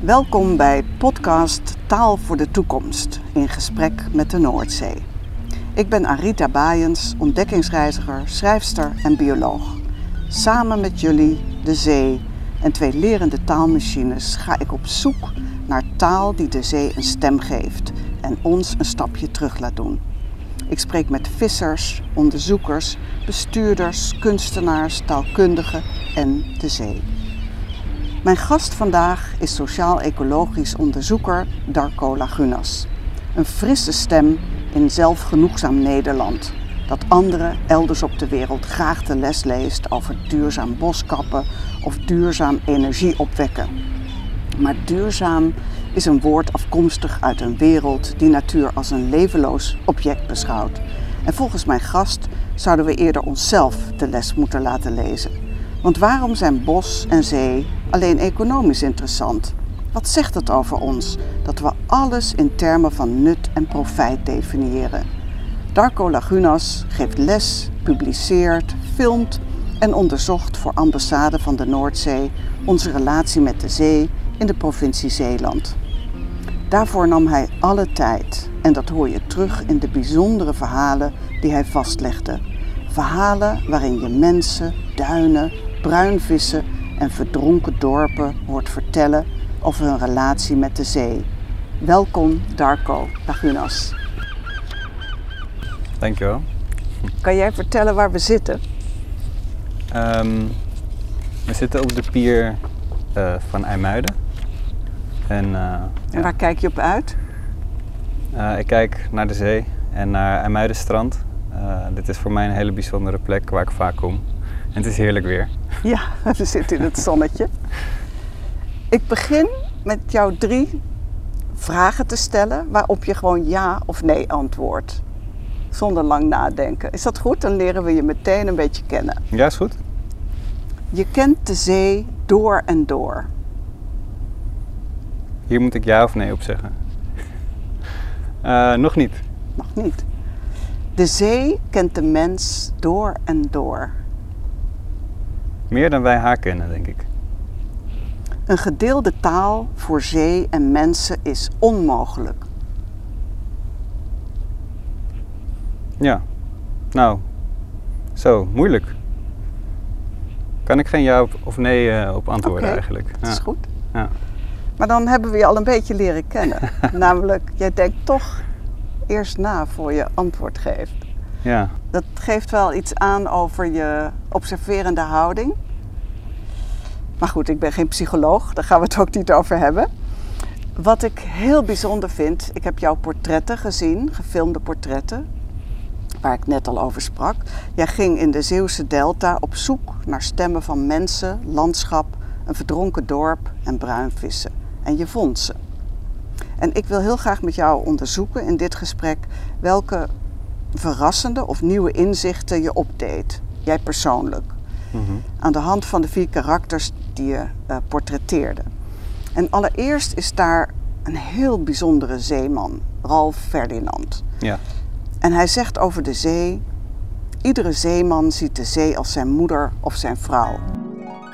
Welkom bij podcast Taal voor de Toekomst in gesprek met de Noordzee. Ik ben Arita Baaiens, ontdekkingsreiziger, schrijfster en bioloog. Samen met jullie, de zee en twee lerende taalmachines ga ik op zoek naar taal die de zee een stem geeft en ons een stapje terug laat doen. Ik spreek met vissers, onderzoekers, bestuurders, kunstenaars, taalkundigen en de zee. Mijn gast vandaag is sociaal-ecologisch onderzoeker Darko Lagunas. Een frisse stem in zelfgenoegzaam Nederland, dat anderen elders op de wereld graag de les leest over duurzaam boskappen of duurzaam energie opwekken. Maar duurzaam is een woord afkomstig uit een wereld die natuur als een levenloos object beschouwt. En volgens mijn gast zouden we eerder onszelf de les moeten laten lezen. Want waarom zijn bos en zee alleen economisch interessant? Wat zegt het over ons dat we alles in termen van nut en profijt definiëren? Darko Lagunas geeft les, publiceert, filmt en onderzocht voor ambassade van de Noordzee onze relatie met de zee in de provincie Zeeland. Daarvoor nam hij alle tijd en dat hoor je terug in de bijzondere verhalen die hij vastlegde. Verhalen waarin je mensen, duinen, bruinvissen en verdronken dorpen hoort vertellen over hun relatie met de zee. Welkom Darko Lagunas. Dankjewel. Kan jij vertellen waar we zitten? Um, we zitten op de pier uh, van IJmuiden. En, uh, en waar kijk je op uit? Uh, ik kijk naar de zee en naar IJmuidenstrand. dit is voor mij een hele bijzondere plek waar ik vaak kom. En het is heerlijk weer. Ja, we zitten in het zonnetje. Ik begin met jou drie vragen te stellen waarop je gewoon ja of nee antwoordt. Zonder lang nadenken. Is dat goed? Dan leren we je meteen een beetje kennen. Ja, is goed. Je kent de zee door en door. Hier moet ik ja of nee op zeggen. Uh, nog niet. Nog niet. De zee kent de mens door en door. Meer dan wij haar kennen, denk ik. Een gedeelde taal voor zee en mensen is onmogelijk. Ja, nou, zo, moeilijk. Kan ik geen ja of nee uh, op antwoorden okay, eigenlijk. Dat ja. is goed. Ja. Maar dan hebben we je al een beetje leren kennen. Namelijk, jij denkt toch eerst na voor je antwoord geeft. Ja. Dat geeft wel iets aan over je observerende houding. Maar goed, ik ben geen psycholoog, daar gaan we het ook niet over hebben. Wat ik heel bijzonder vind, ik heb jouw portretten gezien, gefilmde portretten, waar ik net al over sprak. Jij ging in de Zeeuwse Delta op zoek naar stemmen van mensen, landschap, een verdronken dorp en bruinvissen. En je vond ze. En ik wil heel graag met jou onderzoeken in dit gesprek welke verrassende of nieuwe inzichten je opdeed, jij persoonlijk. Mm -hmm. Aan de hand van de vier karakters die je uh, portretteerde. En allereerst is daar een heel bijzondere zeeman, Ralf Ferdinand. Ja. En hij zegt over de zee: iedere zeeman ziet de zee als zijn moeder of zijn vrouw.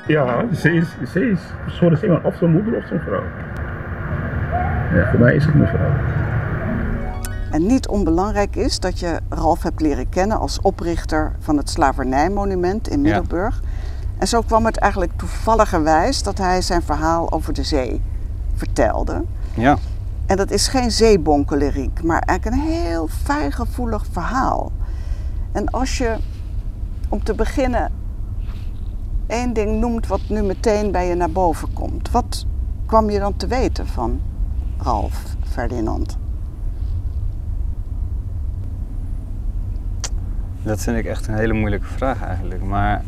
Ja, de zee is, zee is een soort of zijn moeder of zijn vrouw. Ja, voor mij is het mijn vrouw. En niet onbelangrijk is dat je Ralf hebt leren kennen als oprichter van het Slavernijmonument in Middelburg. Ja. En zo kwam het eigenlijk toevalligerwijs dat hij zijn verhaal over de zee vertelde. Ja. En dat is geen zeebonkeleriek, maar eigenlijk een heel fijngevoelig verhaal. En als je, om te beginnen, één ding noemt wat nu meteen bij je naar boven komt. Wat kwam je dan te weten van Ralf Ferdinand? Dat vind ik echt een hele moeilijke vraag eigenlijk. Maar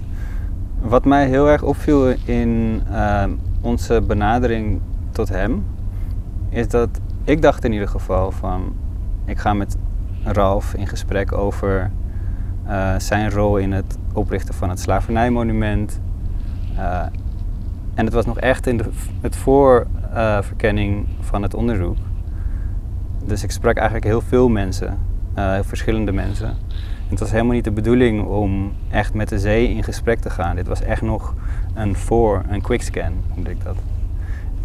wat mij heel erg opviel in uh, onze benadering tot hem, is dat ik dacht in ieder geval van, ik ga met Ralf in gesprek over uh, zijn rol in het oprichten van het slavernijmonument. Uh, en het was nog echt in de, het voorverkenning van het onderzoek. Dus ik sprak eigenlijk heel veel mensen, heel verschillende mensen. Het was helemaal niet de bedoeling om echt met de zee in gesprek te gaan. Dit was echt nog een voor, een quickscan, noemde ik dat.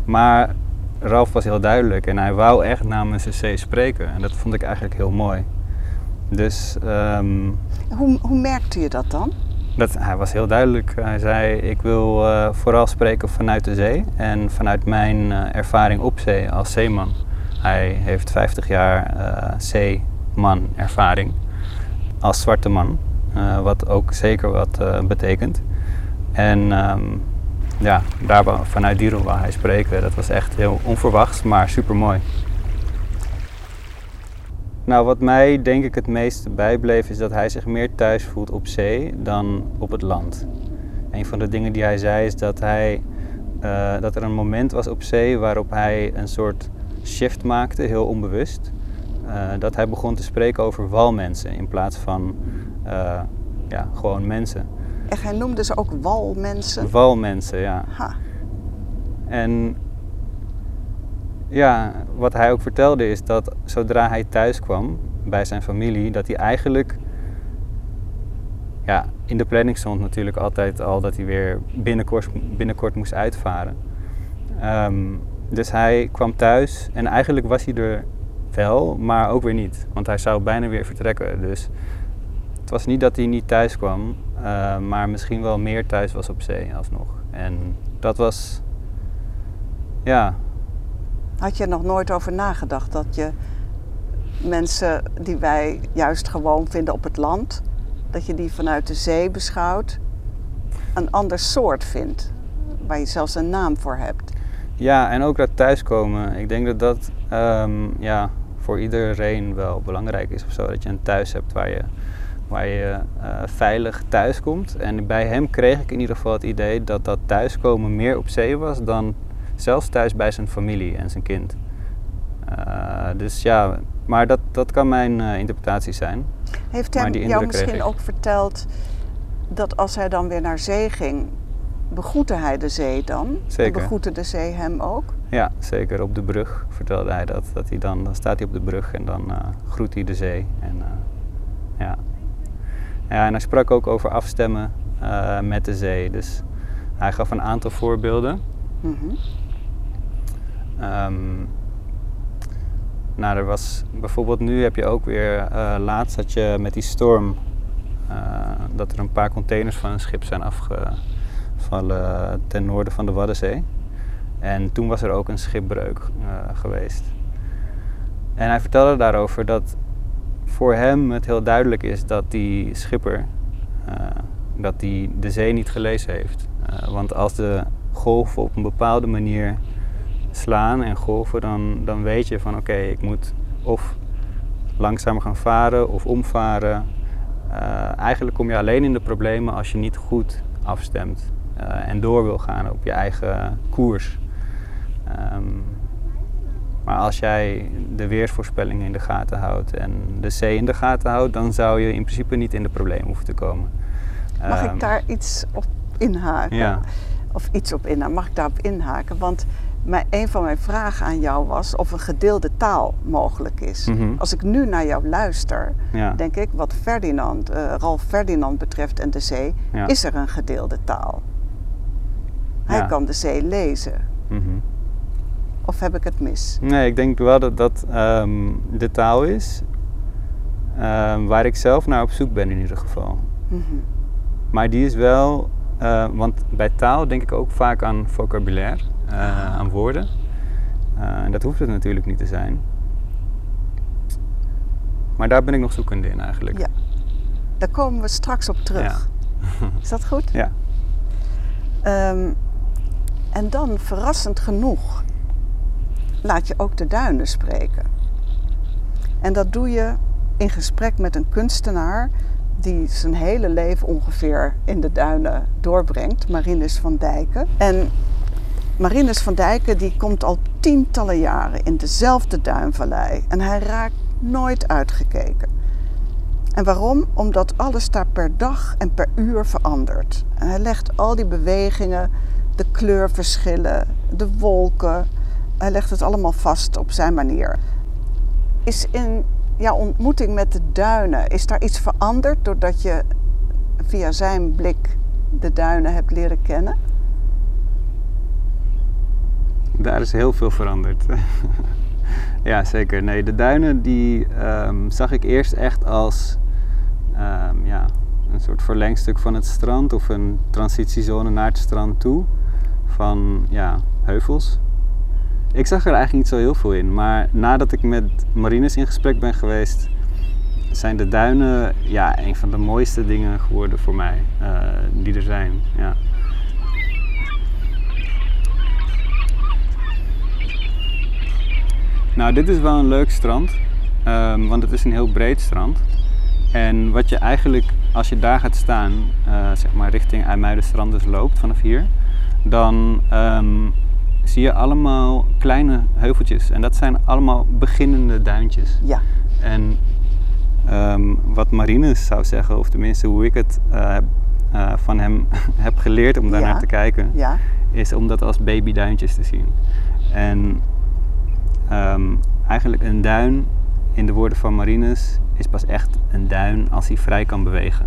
Maar Ralf was heel duidelijk en hij wou echt namens de zee spreken. En dat vond ik eigenlijk heel mooi. Dus ehm, Hoe, hoe merkte je dat dan? Dat, hij was heel duidelijk. Hij zei, ik wil eh, vooral spreken vanuit de zee en vanuit mijn eh, ervaring op zee als zeeman. Hij heeft 50 jaar eh, zeeman ervaring als zwarte man, wat ook zeker wat betekent. En ehm, ja, daar, vanuit die wou hij spreken. Dat was echt heel onverwachts, maar super mooi. Nou, wat mij denk ik het meest bijbleef is dat hij zich meer thuis voelt op zee dan op het land. Een van de dingen die hij zei is dat, hij, eh, dat er een moment was op zee waarop hij een soort shift maakte, heel onbewust. Eh, dat hij begon te spreken over walmensen in plaats van eh, ja, gewoon mensen. En hij noemde ze ook walmensen. Walmensen, ja. Ha. En ja, wat hij ook vertelde is dat zodra hij thuis kwam bij zijn familie, dat hij eigenlijk ja, in de planning stond natuurlijk altijd al dat hij weer binnenkort, binnenkort moest uitvaren. Ehm, dus hij kwam thuis en eigenlijk was hij er wel, maar ook weer niet. Want hij zou bijna weer vertrekken. Dus het was niet dat hij niet thuis kwam, eh, maar misschien wel meer thuis was op zee alsnog. En dat was, ja, Had je nog nooit over nagedacht dat je mensen die wij juist gewoon vinden op het land, dat je die vanuit de zee beschouwt, een ander soort vindt, waar je zelfs een naam voor hebt? Ja, en ook dat thuiskomen. Ik denk dat dat ehm, ja, voor iedereen wel belangrijk is of zo. Dat je een thuis hebt waar je, waar je eh, veilig thuis komt. En bij hem kreeg ik in ieder geval het idee dat dat thuiskomen meer op zee was dan zelfs thuis bij zijn familie en zijn kind. Eh, dus ja, maar dat, dat kan mijn eh, interpretatie zijn. Heeft hij jou misschien ook verteld dat als hij dan weer naar zee ging, begroette hij de zee dan? Zeker. En begroette de zee hem ook? Ja, zeker op de brug vertelde hij dat. dat hij dan, dan staat hij op de brug en dan eh, groet hij de zee. En, ja. ja, en hij sprak ook over afstemmen met de zee. Dus hij gaf een aantal voorbeelden. Mhm. Ehm, nou, er was bijvoorbeeld nu heb je ook weer, eh, laatst had je met die storm, eh, dat er een paar containers van een schip zijn afgevallen ten noorden van de Waddenzee. En toen was er ook een schipbreuk eh, geweest. En hij vertelde daarover dat voor hem het heel duidelijk is dat die schipper dat die de zee niet gelezen heeft. Want als de golven op een bepaalde manier slaan en golven, dan, dan weet je van oké, ik moet of langzamer gaan varen of omvaren. Eh, eigenlijk kom je alleen in de problemen als je niet goed afstemt eh, en door wil gaan op je eigen koers. Ehm, maar als jij de weersvoorspellingen in de gaten houdt en de zee in de gaten houdt, dan zou je in principe niet in de problemen hoeven te komen. Mag Ehm, ik daar iets op inhaken? Ja. Of iets op inhaken? Mag ik daarop inhaken? Want mijn, een van mijn vragen aan jou was of een gedeelde taal mogelijk is. Mhm. Als ik nu naar jou luister, Ja. denk ik wat Ferdinand, eh, Ralf Ferdinand betreft en de zee, Ja. is er een gedeelde taal. Hij Ja. kan de zee lezen. Mhm. Of heb ik het mis? Nee, ik denk wel dat dat ehm, de taal is ehm, waar ik zelf naar op zoek ben in ieder geval. Mhm. Maar die is wel, eh, want bij taal denk ik ook vaak aan vocabulaire, eh, aan woorden. Eh, en dat hoeft het natuurlijk niet te zijn. Maar daar ben ik nog zoekende in eigenlijk. Ja. Daar komen we straks op terug. Is dat goed? Ja. Ehm, en dan, verrassend genoeg, laat je ook de duinen spreken. En dat doe je in gesprek met een kunstenaar die zijn hele leven ongeveer in de duinen doorbrengt, Marinus van Dijken. En Marinus van Dijken die komt al tientallen jaren in dezelfde duinvallei en hij raakt nooit uitgekeken. En waarom? Omdat alles daar per dag en per uur verandert. Hij legt al die bewegingen, de kleurverschillen, de wolken, hij legt het allemaal vast op zijn manier. Is in jouw ontmoeting met de duinen, is daar iets veranderd doordat je via zijn blik de duinen hebt leren kennen? Daar is heel veel veranderd. ja, zeker. Nee, de duinen die ehm, zag ik eerst echt als ehm, ja, een soort verlengstuk van het strand of een transitiezone naar het strand toe. Van ja, heuvels. Ik zag er eigenlijk niet zo heel veel in, maar nadat ik met marines in gesprek ben geweest, zijn de duinen ja, een van de mooiste dingen geworden voor mij uh, die er zijn. Ja. Nou, dit is wel een leuk strand, um, want het is een heel breed strand. En wat je eigenlijk, als je daar gaat staan, uh, zeg maar richting IJmuidenstrand dus loopt vanaf hier, dan um, zie je allemaal kleine heuveltjes. En dat zijn allemaal beginnende duintjes. Ja. En um, wat Marines zou zeggen, of tenminste hoe ik het uh, uh, van hem heb geleerd om daarnaar Ja. te kijken, Ja. is om dat als babyduintjes te zien. En ehm, eigenlijk een duin, in de woorden van Marines, is pas echt een duin als hij vrij kan bewegen.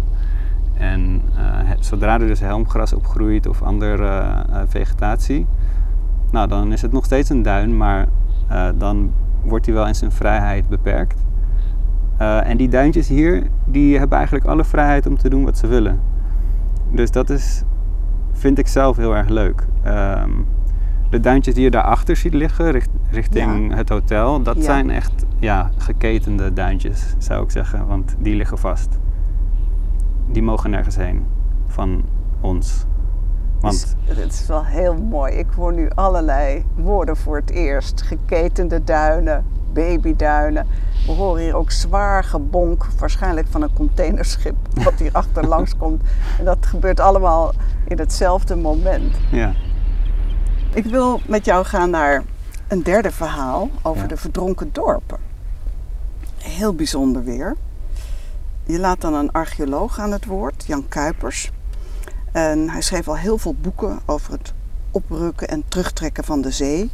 En eh, het- zodra er dus helmgras opgroeit of andere eh, vegetatie, nou dan is het nog steeds een duin, maar eh, dan wordt hij wel in zijn vrijheid beperkt. Eh, en die duintjes hier, die hebben eigenlijk alle vrijheid om te doen wat ze willen. Dus dat is, vind ik zelf heel erg leuk. Ehm, de duintjes die je daarachter ziet liggen, richt- richting Ja. het hotel, dat Ja. zijn echt ja, geketende duintjes, zou ik zeggen. Want die liggen vast. Die mogen nergens heen van ons. Want Dus het is wel heel mooi. Ik hoor nu allerlei woorden voor het eerst. Geketende duinen, babyduinen. We horen hier ook zwaar gebonk, waarschijnlijk van een containerschip wat hier achterlangs komt. En dat gebeurt allemaal in hetzelfde moment. ja, Ik wil met jou gaan naar een derde verhaal over Ja. de verdronken dorpen. Heel bijzonder weer. Je laat dan een archeoloog aan het woord, Jan Kuipers. En hij schreef al heel veel boeken over het oprukken en terugtrekken van de zee.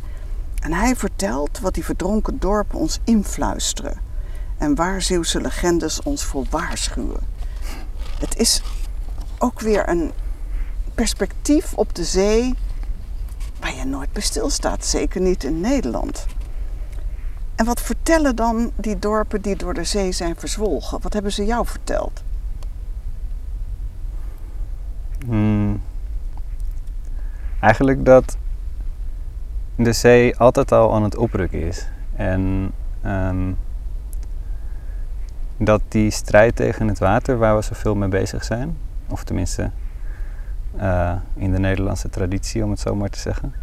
En hij vertelt wat die verdronken dorpen ons influisteren. En waar Zeeuwse legendes ons voor waarschuwen. Het is ook weer een perspectief op de zee waar je nooit bij stilstaat, zeker niet in Nederland. En wat vertellen dan die dorpen die door de zee zijn verzwolgen? Wat hebben ze jou verteld? Hmm. Eigenlijk dat de zee altijd al aan het oprukken is. En ehm, dat die strijd tegen het water, waar we zoveel mee bezig zijn, of tenminste eh, in de Nederlandse traditie om het zo maar te zeggen,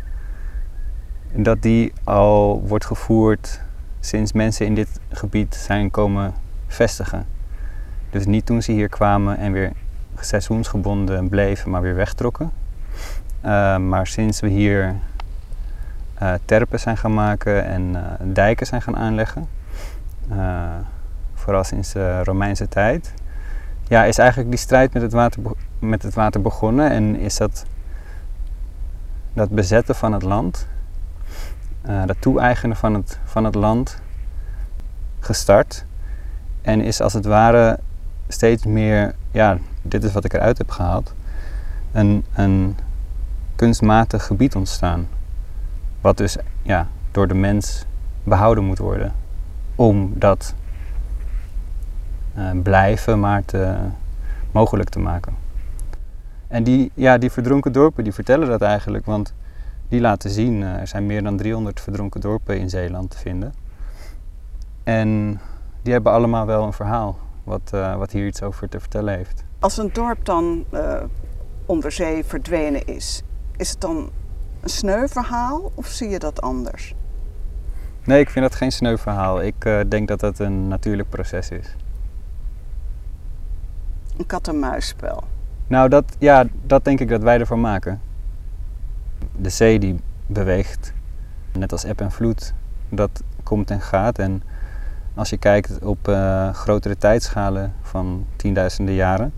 dat die al wordt gevoerd sinds mensen in dit gebied zijn komen vestigen. Dus niet toen ze hier kwamen en weer seizoensgebonden bleven, maar weer wegtrokken. Uh, maar sinds we hier uh, terpen zijn gaan maken en uh, dijken zijn gaan aanleggen, vooral sinds de Romeinse tijd, ja, is eigenlijk die strijd met het water, met het water begonnen en is dat, dat bezetten van het land, dat toe-eigenen van het, van het land gestart. En is als het ware steeds meer, ja, dit is wat ik eruit heb gehaald, een, een kunstmatig gebied ontstaan. Wat dus ja, door de mens behouden moet worden. Om dat uh, blijven maar te, mogelijk te maken. En die, ja, die verdronken dorpen die vertellen dat eigenlijk, want die laten zien, uh, er zijn meer dan 300 verdronken dorpen in Zeeland te vinden. En die hebben allemaal wel een verhaal wat, uh, wat hier iets over te vertellen heeft. Als een dorp dan onder zee verdwenen is, is het dan een sneu verhaal of zie je dat anders? Nee, ik vind dat geen sneu verhaal. Ik uh, denk dat dat een natuurlijk proces is. Een kat-en-muisspel. Nou, dat, ja, dat denk ik dat wij ervan maken. De zee die beweegt, net als eb en vloed, dat komt en gaat. En als je kijkt op uh, grotere tijdschalen van tienduizenden jaren,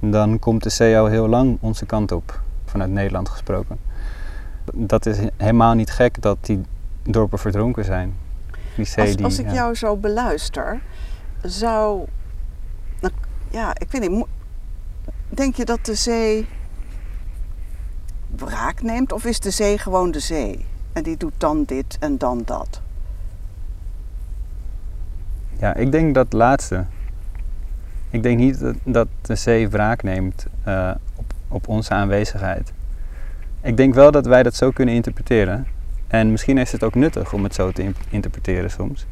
dan komt de zee al heel lang onze kant op, vanuit Nederland gesproken. Dat is helemaal niet gek dat die dorpen verdronken zijn. Die zee Als, die, als ik ja. jou zo beluister, zou. nou, ja, ik weet niet. Denk je dat de zee wraak neemt? Of is de zee gewoon de zee? En die doet dan dit en dan dat. Ja, ik denk dat laatste. Ik denk niet dat, dat de zee wraak neemt eh, op, onze aanwezigheid. Ik denk wel dat wij dat zo kunnen interpreteren. En misschien is het ook nuttig om het zo te in- interpreteren soms.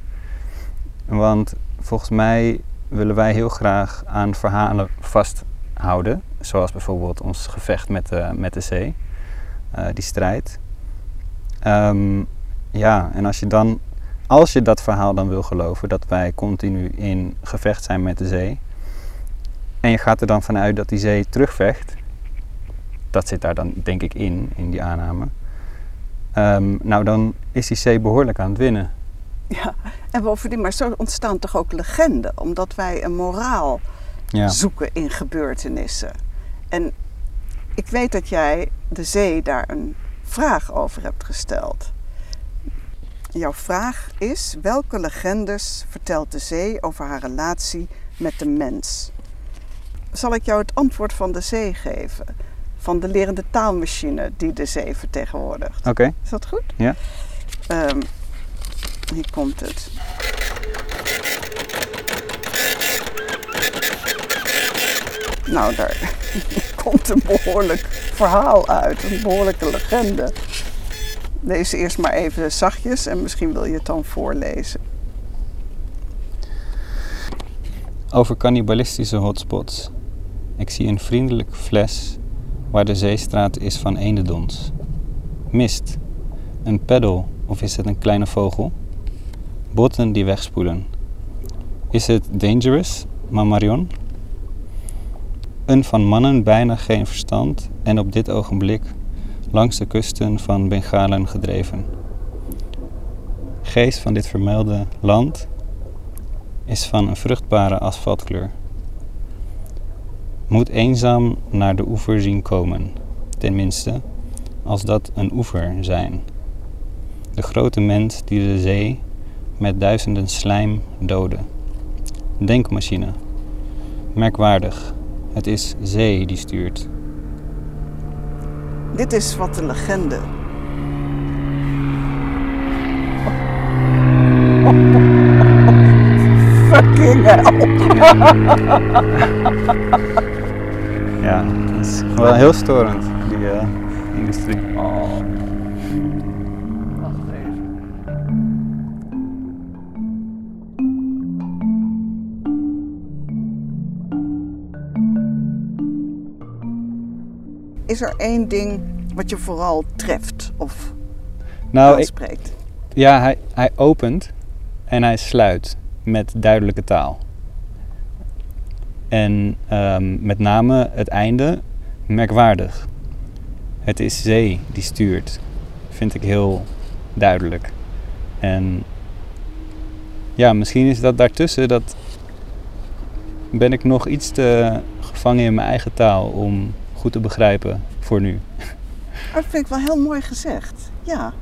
Want volgens mij willen wij heel graag aan verhalen vasthouden. Zoals bijvoorbeeld ons gevecht met de, met de zee. eh, die strijd. Ehm, ja, en als je dan als je dat verhaal dan wil geloven, dat wij continu in gevecht zijn met de zee, en je gaat er dan vanuit dat die zee terugvecht, dat zit daar dan denk ik in, in die aanname, Ehm, nou dan is die zee behoorlijk aan het winnen. Ja, en bovendien, maar zo ontstaan toch ook legenden, omdat wij een moraal Ja, zoeken in gebeurtenissen. En ik weet dat jij de zee daar een vraag over hebt gesteld. Jouw vraag is: welke legendes vertelt de zee over haar relatie met de mens? Zal ik jou het antwoord van de zee geven? Van de lerende taalmachine die de zee vertegenwoordigt. oké. Is dat goed? Ja. Ehm, hier komt het. Nou, daar komt een behoorlijk verhaal uit, een behoorlijke legende. Lees eerst maar even zachtjes en misschien wil je het dan voorlezen. Over cannibalistische hotspots. Ik zie een vriendelijk fles waar de zeestraat is van eendedons. Mist. Een peddel of is het een kleine vogel? Botten die wegspoelen. Is het dangerous, Mamarion? Een van mannen bijna geen verstand en op dit ogenblik langs de kusten van Bengalen gedreven. Geest van dit vermelde land is van een vruchtbare asfaltkleur. Moet eenzaam naar de oever zien komen, tenminste, als dat een oever zijn. De grote mens die de zee met duizenden slijm doodde. Denkmachine. Merkwaardig. Het is zee die stuurt. Dit is wat de legende. Fucking hell. Ja, dat is wel heel storend, die eh, industrie. Wacht even. Is er één ding wat je vooral treft of Nou, ik? Ja, hij, hij opent en hij sluit met duidelijke taal. En ehm, met name het einde merkwaardig. Het is zee die stuurt, vind ik heel duidelijk. En ja, misschien is dat daartussen, dat ben ik nog iets te gevangen in mijn eigen taal om goed te begrijpen voor nu. Dat vind ik wel heel mooi gezegd. Ja.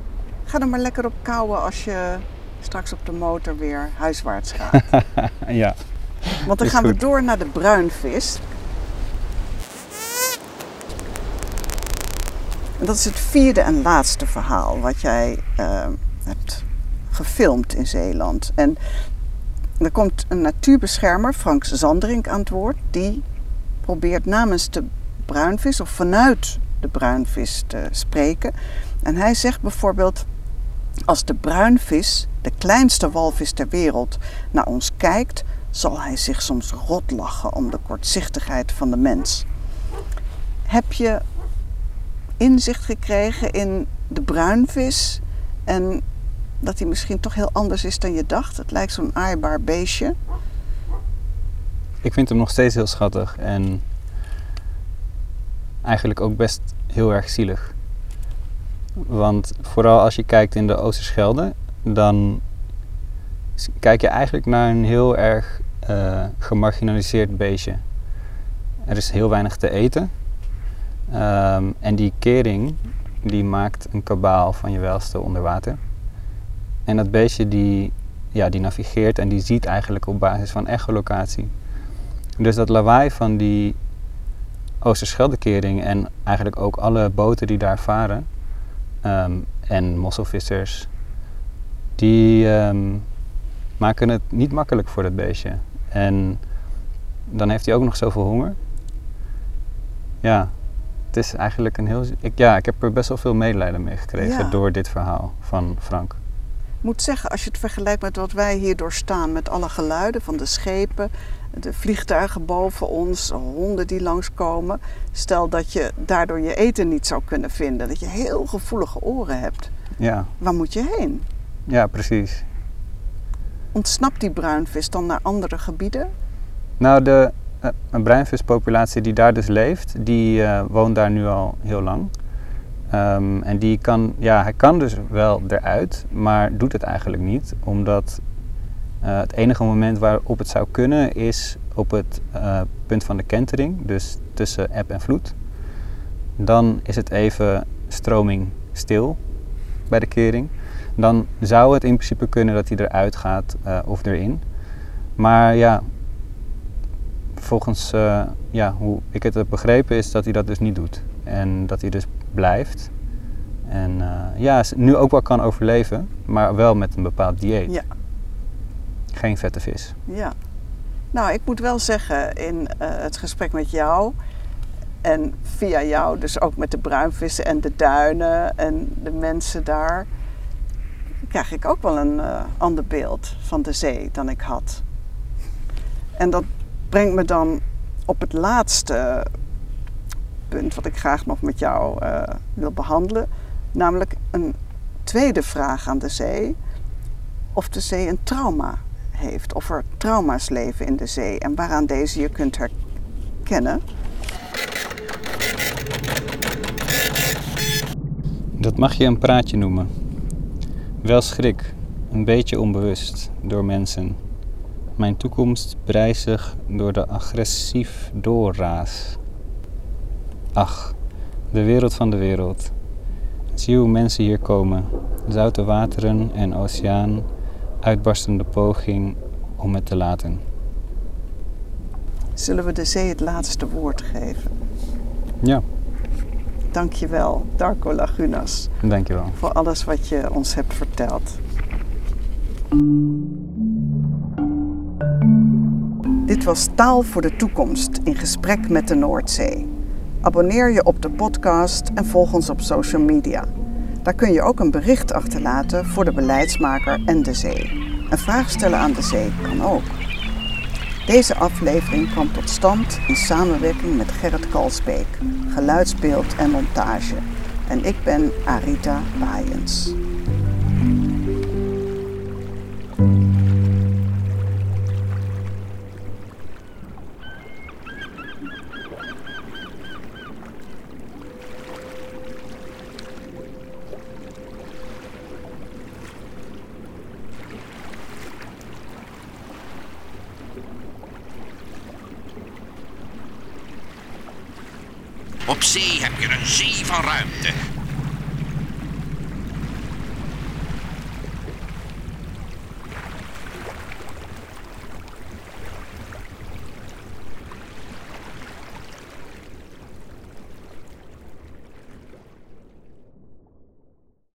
Ga er maar lekker op kouwen als je straks op de motor weer huiswaarts gaat. ja, Want dan Is gaan we door naar de bruinvis. En dat is het vierde en laatste verhaal wat jij eh, hebt gefilmd in Zeeland. En er komt een natuurbeschermer, Frank Zanderink, aan het woord. Die probeert namens de bruinvis of vanuit de bruinvis te spreken. En hij zegt bijvoorbeeld, als de bruinvis, de kleinste walvis ter wereld, naar ons kijkt, zal hij zich soms rot lachen om de kortzichtigheid van de mens. Heb je inzicht gekregen in de bruinvis en dat hij misschien toch heel anders is dan je dacht? Het lijkt zo'n aaibaar beestje. Ik vind hem nog steeds heel schattig en eigenlijk ook best heel erg zielig. Want vooral als je kijkt in de Oosterschelde, dan kijk je eigenlijk naar een heel erg eh, gemarginaliseerd beestje. Er is heel weinig te eten. Ehm, en die kering, die maakt een kabaal van je welste onder water. En dat beestje die ja, die navigeert en die ziet eigenlijk op basis van echolocatie. Dus dat lawaai van die Oosterscheldekering en eigenlijk ook alle boten die daar varen ehm, en mosselvissers, die ehm, maken het niet makkelijk voor dat beestje. En dan heeft hij ook nog zoveel honger. Ja, het is eigenlijk een heel. Ik, ja, ik heb er best wel veel medelijden mee gekregen Ja. door dit verhaal van Frank. Ik moet zeggen, als je het vergelijkt met wat wij hier doorstaan, met alle geluiden van de schepen, de vliegtuigen boven ons, honden die langskomen. Stel dat je daardoor je eten niet zou kunnen vinden, dat je heel gevoelige oren hebt. Ja, Waar moet je heen? ja precies. Ontsnapt die bruinvis dan naar andere gebieden? Nou, de eh, een bruinvispopulatie die daar dus leeft, die eh, woont daar nu al heel lang. Ehm, en die kan, ja, hij kan dus wel eruit, maar doet het eigenlijk niet, omdat eh, het enige moment waarop het zou kunnen is op het punt van de kentering, dus tussen eb en vloed. Dan is het even stroming stil bij de kering. Dan zou het in principe kunnen dat hij eruit gaat eh, of erin. Maar ja, volgens eh, ja, hoe ik het heb begrepen is dat hij dat dus niet doet. En dat hij dus blijft. En eh, ja, nu ook wel kan overleven, maar wel met een bepaald dieet. Ja. Geen vette vis. Ja. Nou, ik moet wel zeggen, in het gesprek met jou en via jou, dus ook met de bruinvissen en de duinen en de mensen daar, krijg ik ook wel een eh, ander beeld van de zee dan ik had. En dat brengt me dan op het laatste punt wat ik graag nog met jou eh, wil behandelen, namelijk een tweede vraag aan de zee. Of de zee een trauma heeft, of er trauma's leven in de zee en waaraan deze je kunt herkennen. Dat mag je een praatje noemen. Wel schrik, een beetje onbewust door mensen. Mijn toekomst prijzig door de agressief doorraas. Ach, de wereld van de wereld. Zie hoe mensen hier komen. Zoute wateren en oceaan, uitbarstende poging om het te laten. Zullen we de zee het laatste woord geven? Ja, Dankjewel, Darko Lagunas, dankjewel. voor alles wat je ons hebt verteld. Dit was Taal voor de Toekomst in gesprek met de Noordzee. Abonneer je op de podcast en volg ons op social media. Daar kun je ook een bericht achterlaten voor de beleidsmaker en de zee. Een vraag stellen aan de zee kan ook. Deze aflevering kwam tot stand in samenwerking met Gerrit Kalsbeek, geluidsbeeld en montage. En ik ben Arita Baaiens. Op zee heb je een zee van ruimte.